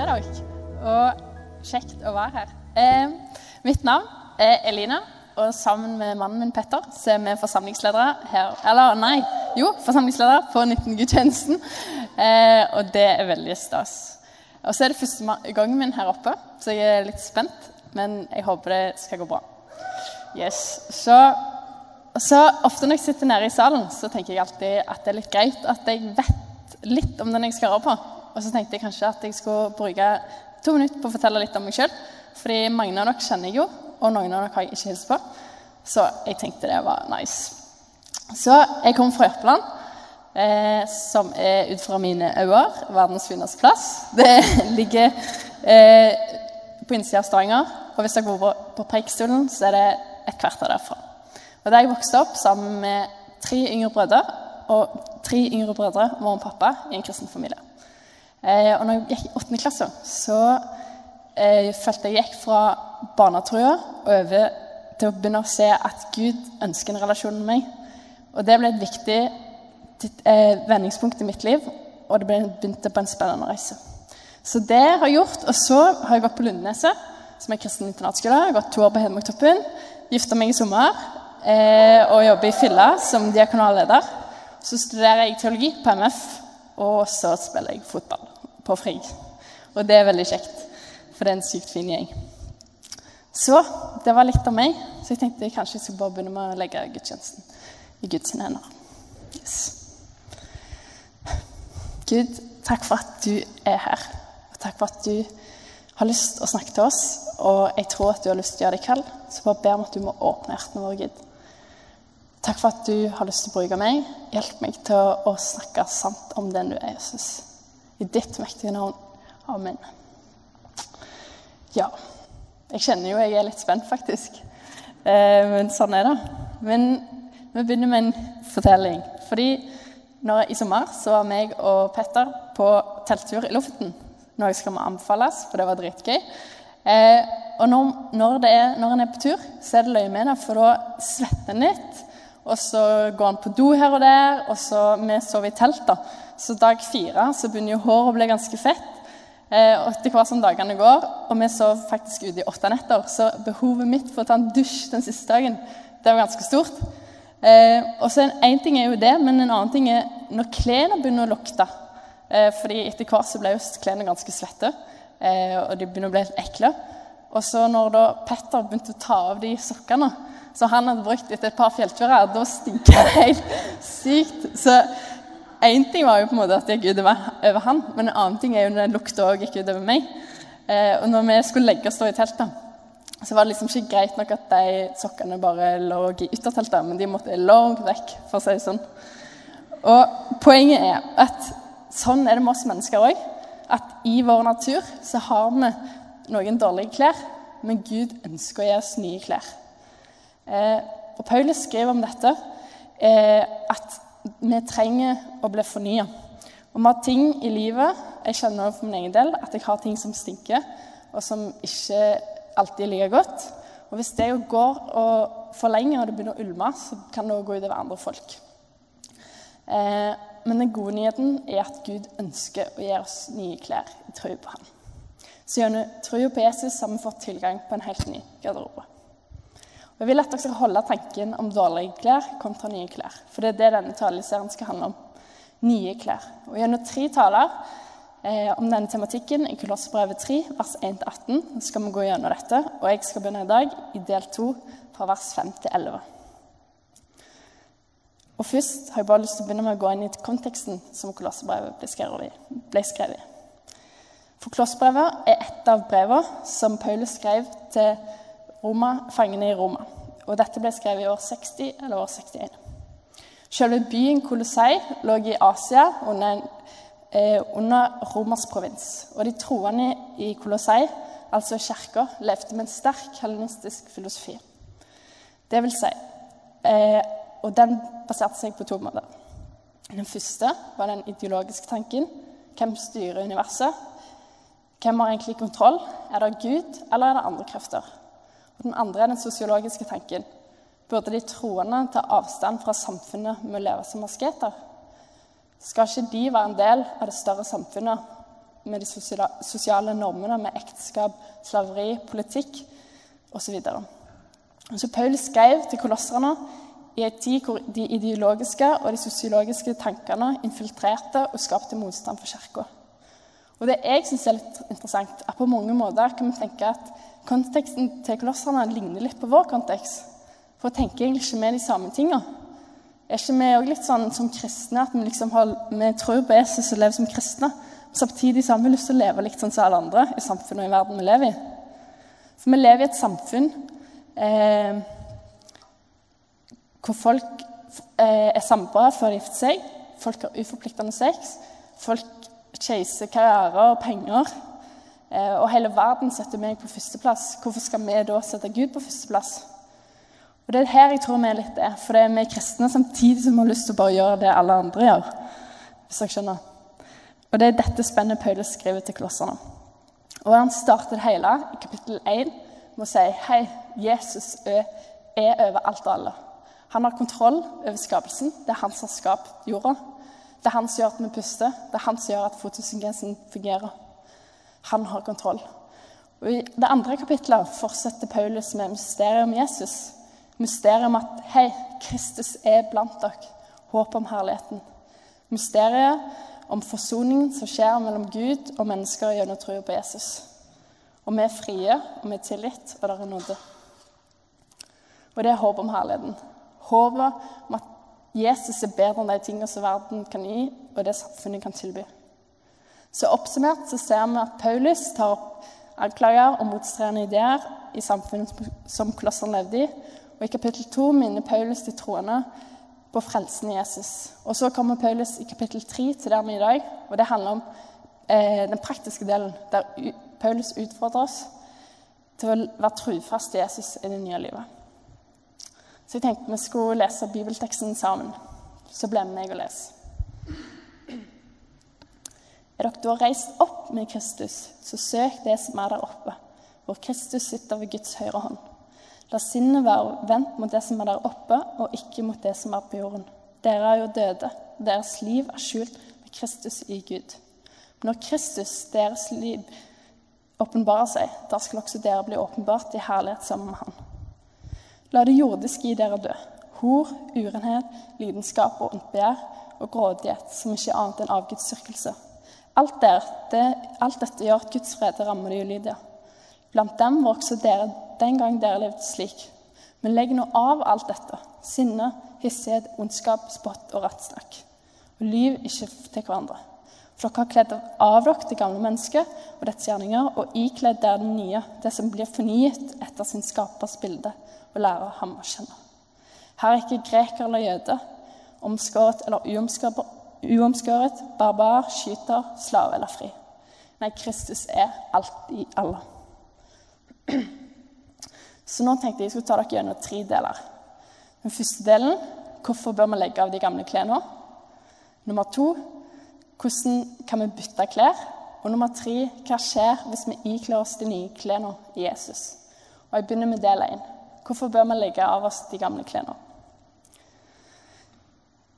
se dere. Og kjekt å være her. Eh, mitt navn er Elina, og sammen med mannen min Petter så er vi forsamlingsledere her Eller nei, jo, forsamlingsledere på 19-gudstjenesten. Eh, og det er veldig stas. Og så er det første gangen min her oppe, så jeg er litt spent. Men jeg håper det skal gå bra. Yes. Så, så ofte når jeg sitter nede i salen, så tenker jeg alltid at det er litt greit at jeg vet litt om den jeg skal høre på. Og så tenkte jeg kanskje at jeg skulle bruke to minutter på å fortelle litt om meg sjøl. Fordi mange av dere kjenner jeg jo, og noen av dere har jeg ikke hilst på. Så jeg tenkte det var nice. Så jeg kom fra Jørpeland, eh, som er ut fra mine øyne verdens fineste plass. Det ligger eh, på innsida av Stavanger. Og hvis dere går på Preikestolen, så er det et kvarter derfra. Og Der jeg vokste opp sammen med tre yngre brødre, og tre yngre brødre, mor og pappa, i en kristen familie. Eh, og når jeg gikk i åttende klasse, så eh, følte jeg gikk fra barnetrua over til å begynne å se at Gud ønsker en relasjon med meg. Og det ble et viktig eh, vendingspunkt i mitt liv, og det ble, begynte på en spennende reise. Så det har jeg gjort. Og så har jeg gått på Lundeneset, som er kristen internatskole. Jeg har gått to år på Hedmarktoppen. Gifta meg i sommer eh, og jobber i Fylla som diakonalleder. Så studerer jeg teologi på MF, og så spiller jeg fotball på FRIG. Og det er veldig kjekt, for det er en sykt fin gjeng. Så det var litt om meg. Så jeg tenkte jeg kanskje jeg skulle bare begynne med å legge gudstjenesten i Guds hender. Yes. Gud, takk for at du er her. Og takk for at du har lyst å snakke til oss. Og jeg tror at du har lyst til å gjøre det i kveld. Så bare ber om at du må åpne hjertene våre, Gud. Takk for at du har lyst til å bruke meg. Hjelp meg til å snakke sant om den du er, Jesus. I ditt mektige navn. Amen. Ja. Jeg kjenner jo jeg er litt spent, faktisk. Eh, men sånn er det. Men vi begynner med en fortelling. Fordi når, I sommer så var meg og Petter på telttur i Lofoten. Noe skal vi anbefales, for det var dritgøy. Eh, og når, når, er, når en er på tur, så er det løye med det, for da svetter en litt. Og så går han på do her og der, og så vi sover i telt. da. Så dag fire så begynner jo håret å bli ganske fett. Eh, og etter hvert som dagene går, og vi sov faktisk ute i åtte netter, så behovet mitt for å ta en dusj den siste dagen, det var ganske stort. Eh, og så Én ting er jo det, men en annen ting er når klærne begynner å lukte. Eh, fordi etter hvert så ble jo klærne ganske svette, eh, og de begynner å bli litt ekle. Og så når da Petter begynte å ta av de sokkene som han hadde brukt etter et par fjellturer, da stinker det helt sykt. Så én ting var jo på en måte at det gikk utover over han, men en annen ting er jo når den lukta òg gikk utover meg. Eh, og når vi skulle legge oss i teltet, så var det liksom ikke greit nok at de sokkene bare lå i ytterteltet, men de måtte langt vekk, for å si det sånn. Og poenget er at sånn er det med oss mennesker òg. At i vår natur så har vi noen dårlige klær, men Gud ønsker å gi oss nye klær. Eh, og Paulus skriver om dette eh, at vi trenger å bli fornya. Og vi har ting i livet Jeg kjenner for min egen del at jeg har ting som stinker, og som ikke alltid er like godt. Og hvis det går og for lenge og det begynner å ulme, så kan det gå utover andre folk. Eh, men den gode nyheten er at Gud ønsker å gi oss nye klær i troa på ham. Så gjennom troa på Jesus har vi fått tilgang på en helt ny garderobe. Jeg vil at dere skal holde tanken om dårlige klær kontra nye klær. For det er det denne taleserien skal handle om. Nye klær. Og Gjennom tre taler eh, om denne tematikken i Kolossbrevet 3, vers 1-18, skal vi gå gjennom dette. Og jeg skal begynne i dag i del 2, fra vers 5-11. Og Først har jeg bare lyst til å begynne med å gå inn i konteksten som Kolossbrevet ble skrevet i. For Kolossbrevet er et av brevene som Paulus skrev til Roma, fangene i Roma. Og dette ble skrevet i år 60 eller år 61. Selve byen Kolossei lå i Asia under, eh, under Romas provins. Og de troende i Kolossei, altså kirka, levde med en sterk hellenistisk filosofi. Det vil si eh, Og den baserte seg på to måter. Den første var den ideologiske tanken. Hvem styrer universet? Hvem har egentlig kontroll? Er det Gud, eller er det andre krefter? Og den andre er den sosiologiske tanken. Burde de troende ta avstand fra samfunnet med å leve som asketer? Skal ikke de være en del av det større samfunnet med de sosiale normene, med ekteskap, slaveri, politikk osv. Så, så Paul skrev til kolosserne i en tid hvor de ideologiske og de sosiologiske tankene infiltrerte og skapte motstand for kirka. Og det jeg syns er litt interessant, er på mange måter kan vi tenke at konteksten til kolosserne ligner litt på vår kontekst. For å tenke egentlig ikke med de samme tinga. Er ikke vi òg litt sånn som kristne at vi, liksom har, vi tror på Jesus og lever som kristne? Samtidig har vi lyst til å leve likt sånn som alle andre i samfunnet og i verden vi lever i. For vi lever i et samfunn eh, hvor folk eh, er samboere før de gifter seg. Folk har uforpliktende sex. Folk chaser karriere og penger. Eh, og hele verden setter meg på førsteplass. Hvorfor skal vi da sette Gud på førsteplass? Og Det er her jeg tror vi er litt det. For det er vi kristne samtidig som har lyst til å bare gjøre det alle andre gjør. Hvis jeg skjønner. Og det er dette spennet Paulus skriver til klosserne. Og Han starter det hele i kapittel 1 med å si hei, Jesus er over alt og alle. Han har kontroll over skapelsen. Det er han som har skapt jorda. Det er han som gjør at vi puster. Det er han som gjør at fotosyngensen fungerer. Han har kontroll. Og I det andre kapittelet fortsetter Paulus med mysteriet om Jesus. Mysteriet om at hei, Kristus er blant dere. Håp om herligheten. Mysteriet om forsoningen som skjer mellom Gud og mennesker gjennom tro på Jesus. Og vi er frie, og vi er tilgitt, og det er nåde. Og det er håp om herligheten. Håpet om at Jesus er bedre enn de tingene som verden kan gi, og det samfunnet kan tilby. Så Oppsummert så ser vi at Paulus tar opp anklager og motstridende ideer i samfunnet som klosserne levde i. Og I kapittel 2 minner Paulus de troende på frelsen i Jesus. Og Så kommer Paulus i kapittel 3 til der vi er i dag. og Det handler om eh, den praktiske delen, der Paulus utfordrer oss til å være trufast til Jesus i det nye livet. Så jeg tenkte vi skulle lese bibelteksten sammen. Så ble med meg og lese. Er dere da reist opp med Kristus, så søk det som er der oppe, hvor Kristus sitter ved Guds høyre hånd. La sinnet være vendt mot det som er der oppe, og ikke mot det som er på jorden. Dere er jo døde. og Deres liv er skjult med Kristus i Gud. Men når Kristus, deres liv, åpenbarer seg, da skal også dere bli åpenbart i herlighet sammen med Han. La det jordiske i dere dø. Hor, urenhet, lidenskap og ondt begjær og grådighet, som ikke er annet enn avgudsdyrkelse. Alt, det, alt dette gjør at Guds frede rammer de ulydige. Blant dem var også dere den gang dere levde slik. Men legg nå av alt dette. Sinne, hissighet, ondskap, spott og rettsnakk. Og lyv ikke til hverandre. For dere har kledd av dere det gamle mennesket og dets gjerninger, og ikledd dere det nye, det som blir fornyet etter sin skapers bilde og lærer ham å kjenne. Her er ikke greker eller jøde, omskåret eller uomskåret, barbar, skyter, slave eller fri. Nei, Kristus er alt i alle. Så nå tenkte jeg jeg skulle ta dere gjennom tre deler. Den første delen hvorfor bør vi legge av de gamle klærne? Nummer to hvordan kan vi bytte klær? Og nummer tre hva skjer hvis vi ikler oss de nye klærne i Jesus? Og Jeg begynner med del én. Hvorfor bør vi legge av oss de gamle klærne?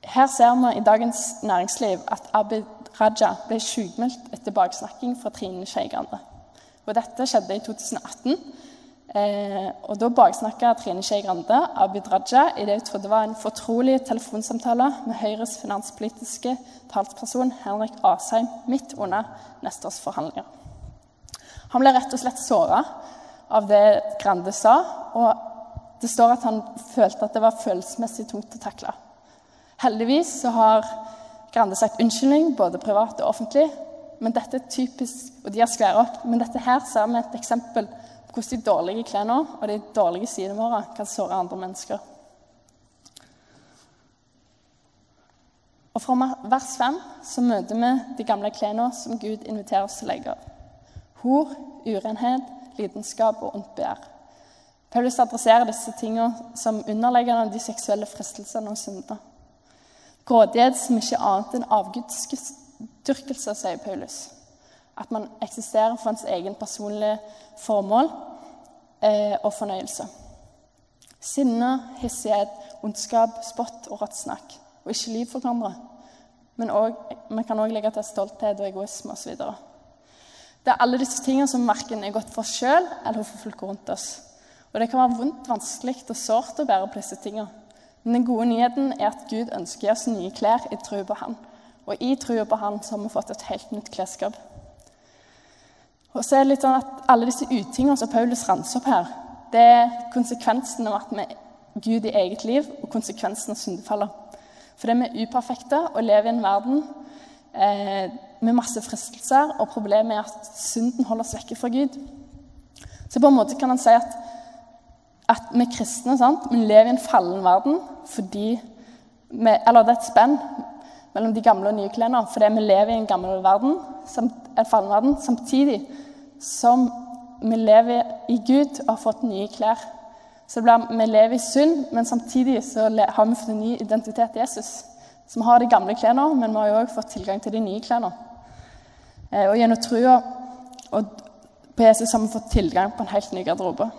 Her ser vi i Dagens Næringsliv at Abid Raja ble sjukmeldt etter baksnakking fra Trine Skei Grande. Dette skjedde i 2018. Eh, og Da baksnakka Trine Skei Grande Abid Raja i det hun trodde var en fortrolig telefonsamtale med Høyres finanspolitiske talsperson Henrik Asheim midt under neste års forhandlinger. Han ble rett og slett såra av det Grande sa, og det står at han følte at det var følelsesmessig tungt å takle. Heldigvis så har Grande sagt unnskyldning, både privat og offentlig. Men dette er typisk, og de har skværet opp, men dette her ser vi et eksempel på hvordan de dårlige klærne og de dårlige sidene våre kan såre andre mennesker. Og Fra vers 5 så møter vi de gamle klærne som Gud inviterer oss til å legge av. Hor, urenhet, lidenskap og ondt begjær. Paulus adresserer disse tingene som underliggende de seksuelle fristelsene og syndene. Grådighet som ikke er annet enn avgudsdyrkelse, sier Paulus. At man eksisterer for ens egen personlige formål eh, og fornøyelse. Sinne, hissighet, ondskap, spott og rått snakk. Og ikke liv for hverandre. Men vi kan òg legge til stolthet og egoisme osv. Det er alle disse tingene som verken er godt for oss sjøl eller for folk rundt oss. Og det kan være vondt, vanskelig og sårt å bære på disse tingene. Men den gode nyheten er at Gud ønsker oss nye klær i tro på Han. Og i troa på Han så har vi fått et helt nytt klesskap. Og så er det litt sånn at Alle disse utingene som Paulus ranser opp her, det er konsekvensen av at vi er Gud i eget liv, og konsekvensen av syndefallet. Fordi vi er uperfekte og lever i en verden eh, med masse fristelser, og problemet er at synden holder oss vekke fra Gud. Så på en måte kan han si at, at vi kristne sant? vi lever i en fallen verden fordi vi, Eller det er et spenn mellom de gamle og nye klærne fordi vi lever i en gammel verden, en fallen verden, samtidig som vi lever i Gud og har fått nye klær. Så blir, Vi lever i synd, men samtidig så har vi fått en ny identitet i Jesus. Så vi har de gamle klærne, men vi har jo òg fått tilgang til de nye klærne. Eh, og gjennom trua på Jesus har vi fått tilgang på en helt ny garderobe.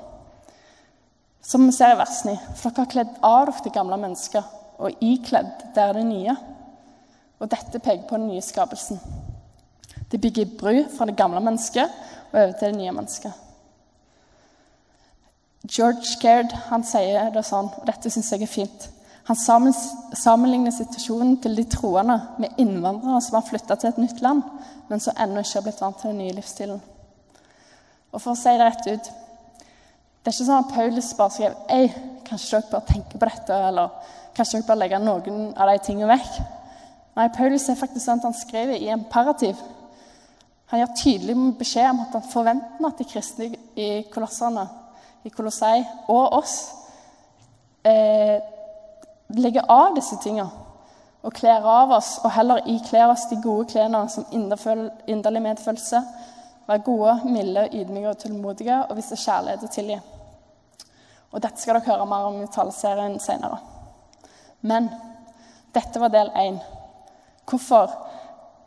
Som vi ser i versene. For dere har kledd av det gamle mennesket, og ikledd der det nye. Og dette peker på den nye skapelsen. Det bygger bru fra det gamle mennesket og over til det nye mennesket. George Caird han sier det sånn, og dette syns jeg er fint. Han sammenligner situasjonen til de troende med innvandrere som har flytta til et nytt land, men som ennå ikke har blitt vant til den nye livsstilen. Og for å si det rett ut Det er ikke sånn at Paulus bare skrev Ei, kanskje dere bør tenke på dette, eller kanskje dere bør legge noen av de tingene vekk. Nei, Paulus er faktisk sånn at han skriver i imperativ. Han gir tydelig beskjed om at han forventer at de kristne i kolossene, i Kolossei og oss eh, legger av disse tingene og kler av oss, og heller ikler oss de gode klærne som inderlig medfølelse, være gode, milde, ydmyke og tålmodige og vise kjærlighet og tilgi. Og dette skal dere høre mer om i taleserien senere. Men dette var del én. Hvorfor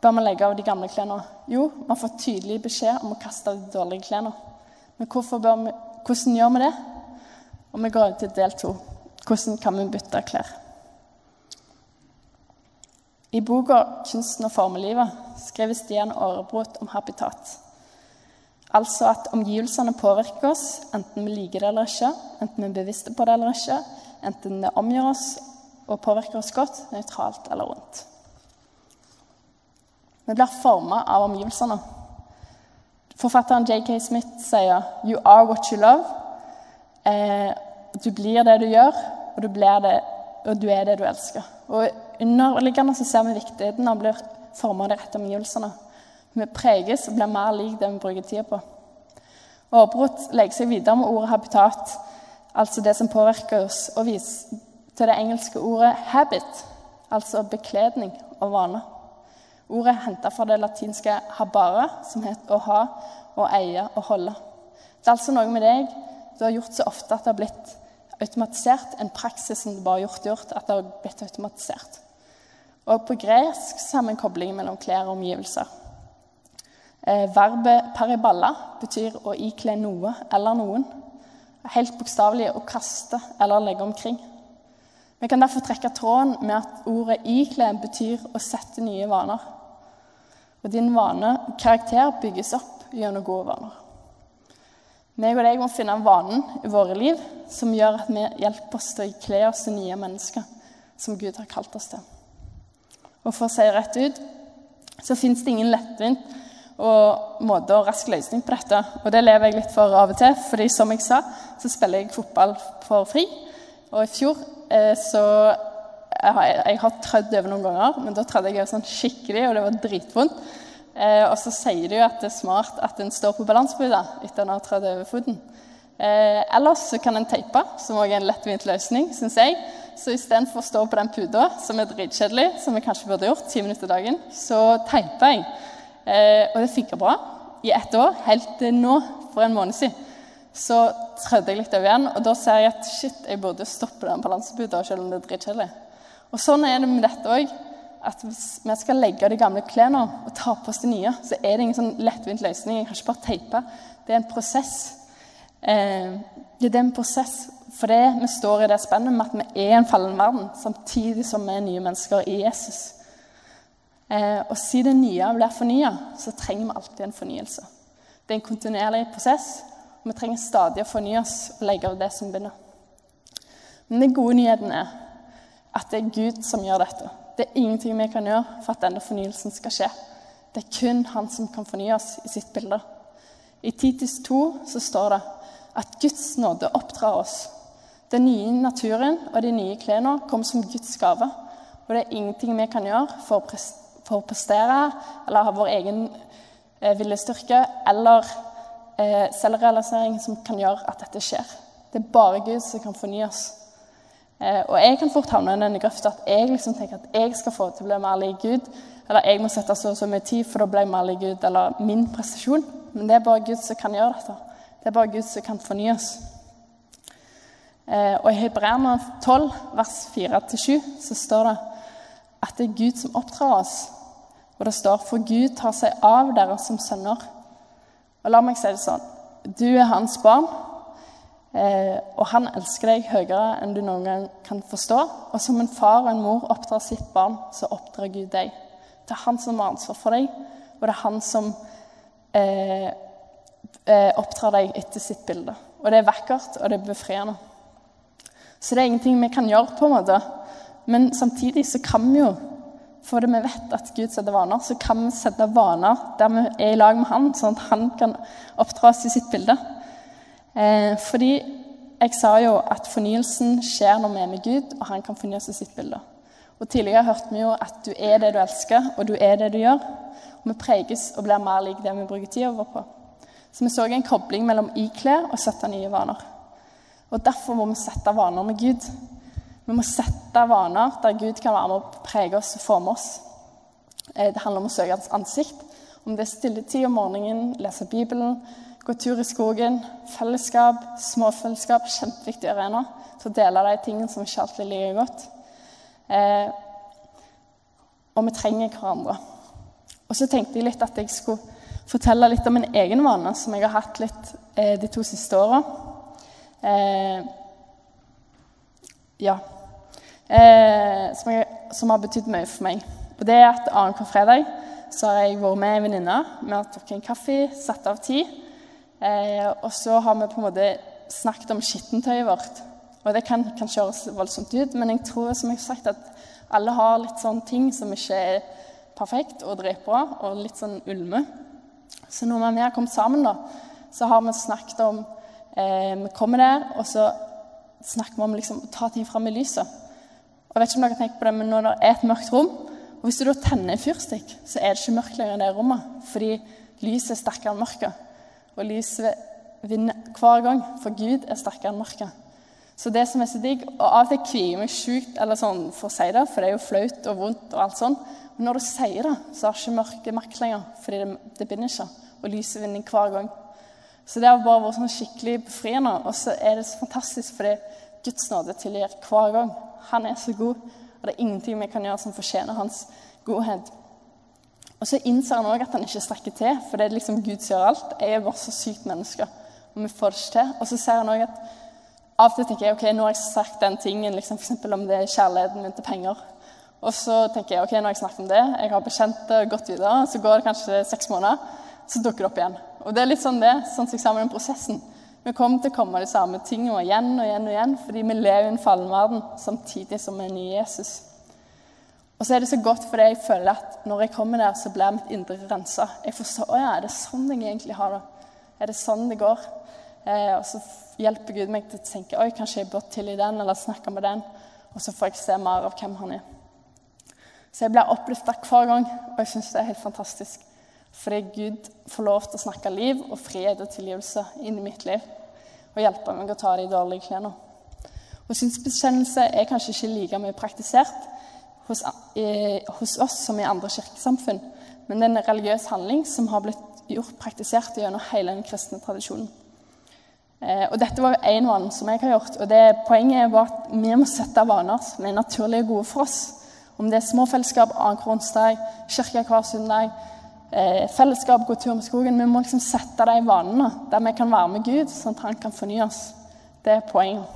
bør man legge av de gamle klærne? Jo, man får tydelig beskjed om å kaste de dårlige klærne. Men vi, hvordan gjør vi det? Og vi går til del to. Hvordan kan vi bytte klær? I boka 'Kunsten å forme livet' skriver Stian Aarebrot om habitat. Altså at omgivelsene påvirker oss, enten vi liker det eller ikke, enten vi er bevisste på det eller ikke, enten det omgjør oss og påvirker oss godt, nøytralt eller vondt. Vi blir forma av omgivelsene. Forfatteren J.K. Smith sier 'You are what you love'. Eh, du blir det du gjør, og du, det, og du er det du elsker. Og underliggende så ser vi viktigheten av å bli forma av de rette omgivelsene. Vi preges og blir mer lik det vi bruker tida på. Åbrot legger seg videre med ordet habitat, altså det som påvirker oss, og viser til det engelske ordet 'habit', altså bekledning og vane. Ordet er henta fra det latinske 'habare', som heter å ha, å eie og holde. Det er altså noe med deg du har gjort så ofte at det har blitt automatisert. En praksis som du bare har gjort, gjort, at det har blitt automatisert. Og på gresk så har vi en kobling mellom klær og omgivelser. Eh, verbet 'pariballa' betyr å ikle noe eller noen. Helt bokstavelig å kaste eller legge omkring. Vi kan derfor trekke tråden med at ordet 'ikle' betyr å sette nye vaner. Og din vane, karakter, bygges opp gjennom gode vaner. Meg og deg må finne vanen i våre liv som gjør at vi hjelper oss til å ikle oss til nye mennesker som Gud har kalt oss til. Og for å si rett ut så fins det ingen lettvint og måte og rask løsning på dette. Og det lever jeg litt for av og til, fordi som jeg sa, så spiller jeg fotball for fri. Og i fjor eh, så jeg har, jeg har trødd over noen ganger, men da trødde jeg over sånn skikkelig, og det var dritvondt. Eh, og så sier de jo at det er smart at en står på balanseputa etter en har trødd over foten. Eh, ellers så kan en teipe, som også er en lettvint løsning, syns jeg. Så istedenfor å stå på den puta, som er dritkjedelig, som jeg kanskje burde gjort, ti minutter dagen, så teiper jeg. Eh, og det funka bra i ett år, helt til nå, for en måned siden. Så trødde jeg litt over igjen, og da ser jeg at shit, jeg burde stoppe den balanseputa selv om det er dritkjedelig. Og sånn er det med dette òg at hvis vi skal legge de gamle klærne og ta på oss de nye, så er det ingen sånn lettvint løsning. Jeg har ikke bare teipe. Det er en prosess. Eh, det er en prosess fordi vi står i det spennet med at vi er en fallen verden, samtidig som vi er nye mennesker i Jesus. Eh, og siden det nye blir fornya, så trenger vi alltid en fornyelse. Det er en kontinuerlig prosess. og Vi trenger stadig å fornye oss og legge av det som begynner. Men den gode nyheten er at det er Gud som gjør dette. Det er ingenting vi kan gjøre for at denne fornyelsen skal skje. Det er kun Han som kan fornye oss i sitt bilde. I Titus 2 så står det at Guds nåde oppdrar oss. Den nye naturen og de nye klærne kom som Guds gave. Og det er ingenting vi kan gjøre for å, for å prestere eller ha vår egen eh, viljestyrke eller eh, selvrealisering som kan gjøre at dette skjer. Det er bare Gud som kan fornye oss. Eh, og jeg kan fort havne i denne grøfta at jeg liksom tenker at jeg skal få til å bli mer lik Gud. Eller jeg må sette så og så mye tid for å bli mer lik Gud. Eller min prestasjon. Men det er bare Gud som kan gjøre dette. Det er bare Gud som kan fornye oss. Eh, og i Hebreerne 12, vers 4-7, så står det at det er Gud som oppdrar oss. Og det står for Gud tar seg av dere som sønner. Og la meg si det sånn. Du er hans barn. Eh, og han elsker deg høyere enn du noen gang kan forstå. Og som en far og en mor oppdrar sitt barn, så oppdrar Gud deg. Det er han som har ansvar for deg, og det er han som eh, eh, oppdrar deg etter sitt bilde. Og det er vakkert, og det er befriende. Så det er ingenting vi kan gjøre, på en måte. Men samtidig så kan vi jo, for det vi vet at Gud setter vaner, så kan vi sette vaner der vi er i lag med Han, sånn at Han kan oppdra oss i sitt bilde. Eh, fordi jeg sa jo at fornyelsen skjer når vi er med Gud, og han kan fornye oss i sitt bilde. Og Tidligere hørte vi jo at du er det du elsker, og du er det du gjør. Og Vi preges og blir mer lik det vi bruker tida vår på. Så vi så en kobling mellom ikle og sette nye vaner. Og Derfor må vi sette vaner med Gud. Vi må sette vaner der Gud kan være med å prege oss og forme oss. Eh, det handler om å søke hans ansikt. Om det er stilletid om morgenen, lese Bibelen, Gå tur i skogen, fellesskap, småfellesskap. Kjempeviktig arena til å dele de tingene som ikke alltid liker godt. Eh, og vi trenger hverandre. Og så tenkte jeg litt at jeg skulle fortelle litt om en egen vane som jeg har hatt litt eh, de to siste åra. Eh, ja. Eh, som, jeg, som, har betydd mye for meg. Og det er at annenhver fredag så har jeg vært med ei venninne. Vi har drukket en kaffe, satt av tid. Eh, og så har vi på en måte snakket om skittentøyet vårt. Og det kan kanskje høres voldsomt ut, men jeg tror som jeg har sagt, at alle har litt sånne ting som ikke er perfekt og dritbra, og litt sånn ulme. Så når vi har kommet sammen, da, så har vi snakket om eh, Vi kommer der, og så snakker vi om liksom, å ta ting fram i lyset. Og jeg vet ikke om dere har tenkt på det, men Når det er et mørkt rom, og hvis du da tenner en fyrstikk, så er det ikke mørkt lenger i det rommet, fordi lyset er sterkere enn mørket. Og lyset vinner hver gang, for Gud er sterkere enn mørket. Så det som er så digg, og Av og til kvier jeg meg sjukt eller sånn, for å si det, for det er jo flaut og vondt. og alt sånn. Men når du sier det, så har ikke mørket makt lenger, fordi det, det binder ikke. Og lyset vinner hver gang. Så det har bare vært sånn skikkelig befriende. Og så er det så fantastisk, fordi Guds nåde tilgir hver gang. Han er så god, og det er ingenting vi kan gjøre som fortjener hans godhet. Og så innser han òg at han ikke strekker til, for det er liksom Gud som gjør alt. Jeg er bare så sykt menneske, og vi får det ikke til. Og så ser han òg at av og til tenker jeg ok, nå har jeg sagt den tingen, liksom, f.eks. om det er kjærligheten min til penger. Og så tenker jeg ok, nå har jeg snakket om det, jeg har bekjent det og gått videre. Så går det kanskje seks måneder, så dukker det opp igjen. Og det er litt sånn det, sånn som sammen den prosessen. Vi kommer til å komme de samme tingene igjen og igjen og igjen, fordi vi lever i en fallen verden samtidig som vi er nye Jesus. Og så er det så godt fordi jeg føler at når jeg kommer der, så blir mitt indre rensa. Jeg forstår ja, er det sånn jeg egentlig har det. Er det sånn det går? Eh, og så hjelper Gud meg til å tenke oi, kanskje jeg bør i den, eller snakke med den. Og så får jeg se mer av hvem han er. Så jeg blir oppløfta hver gang, og jeg syns det er helt fantastisk. Fordi Gud får lov til å snakke liv og fred og tilgivelse inn i mitt liv. Og hjelpe meg å ta de dårlige klærne. Og synsbekjennelse er kanskje ikke like mye praktisert, hos, eh, hos, oss som i andre kirkesamfunn, men det er en religiøs handling som har blitt gjort praktisert gjennom hele den kristne tradisjonen. Eh, og Dette var én vane som jeg har gjort. og det, Poenget var at vi må sette vaner som er naturlige og gode for oss. Om det er små fellesskap annenhver onsdag, kirke hver søndag, fellesskap, gå tur med skogen. Vi må liksom sette de vanene der vi kan være med Gud, sånn at han kan fornye oss. Det er poenget.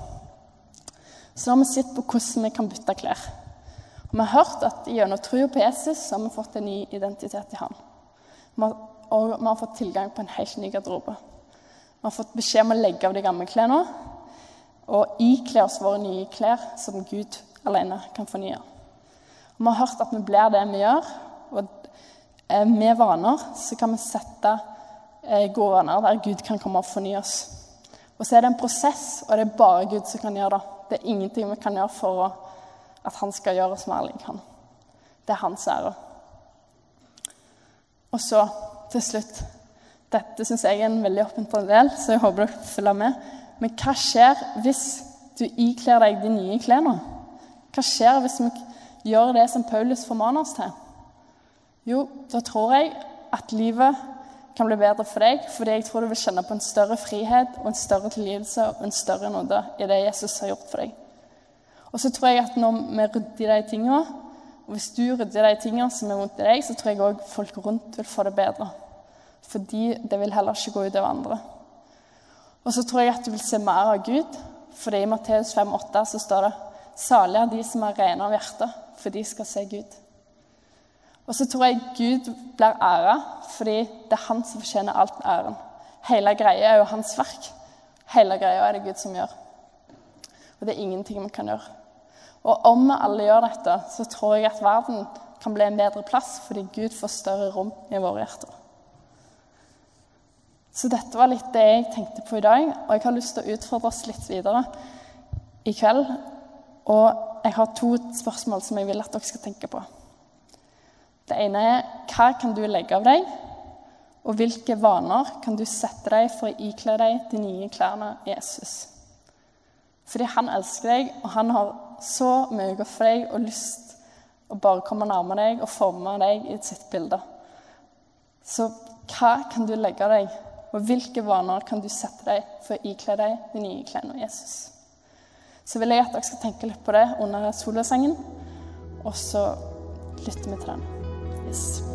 Så har vi sett på hvordan vi kan bytte klær. Vi har hørt at gjennom troa på Jesus så har vi fått en ny identitet i ham. og vi har fått tilgang på en helt ny garderobe. Vi har fått beskjed om å legge av de gamle klærne og ikle oss våre nye klær, som Gud alene kan fornye. Og vi har hørt at vi blir det vi gjør, og eh, med vaner så kan vi sette eh, gode vaner der Gud kan komme og fornye oss. Og så er det en prosess, og det er bare Gud som kan gjøre det. Det er ingenting vi kan gjøre for at han skal gjøre oss mer lik han. Det er hans ære. Og så, til slutt Dette syns jeg er en veldig oppmuntrende del, så jeg håper dere følger med. Men hva skjer hvis du ikler deg de nye klærne? Hva skjer hvis vi gjør det som Paulus formaner oss til? Jo, da tror jeg at livet kan bli bedre for deg, fordi jeg tror du vil kjenne på en større frihet og en større tilgivelse og en større nåde i det Jesus har gjort for deg. Og så tror jeg at når vi rydder de tingene, og hvis du rydder de tingene som er vondt i deg, så tror jeg òg folk rundt vil få det bedre. Fordi det vil heller ikke gå ut over andre. Og så tror jeg at du vil se mer av Gud, fordi i Matteus 5,8 så står det Salig er de som er rene av hjerte, for de skal se Gud. Og så tror jeg Gud blir æra, fordi det er han som fortjener alt æren. Hele greia er jo hans verk. Hele greia er det Gud som gjør. Og det er ingenting vi kan gjøre. Og om vi alle gjør dette, så tror jeg at verden kan bli en bedre plass fordi Gud får større rom i våre hjerter. Så dette var litt det jeg tenkte på i dag, og jeg har lyst til å utfordre oss litt videre i kveld. Og jeg har to spørsmål som jeg vil at dere skal tenke på. Det ene er hva kan du legge av deg? Og hvilke vaner kan du sette deg for å ikle deg de nye klærne Jesus? Fordi han elsker deg, og han har så mye for deg og lyst å bare komme nærmere deg og forme deg i sitt bilde. Så hva kan du legge av deg, og hvilke vaner kan du sette deg for å ikle deg de nye klærne av Jesus? Så vil jeg at dere skal tenke litt på det under solosangen, og så lytter vi til den. Yes.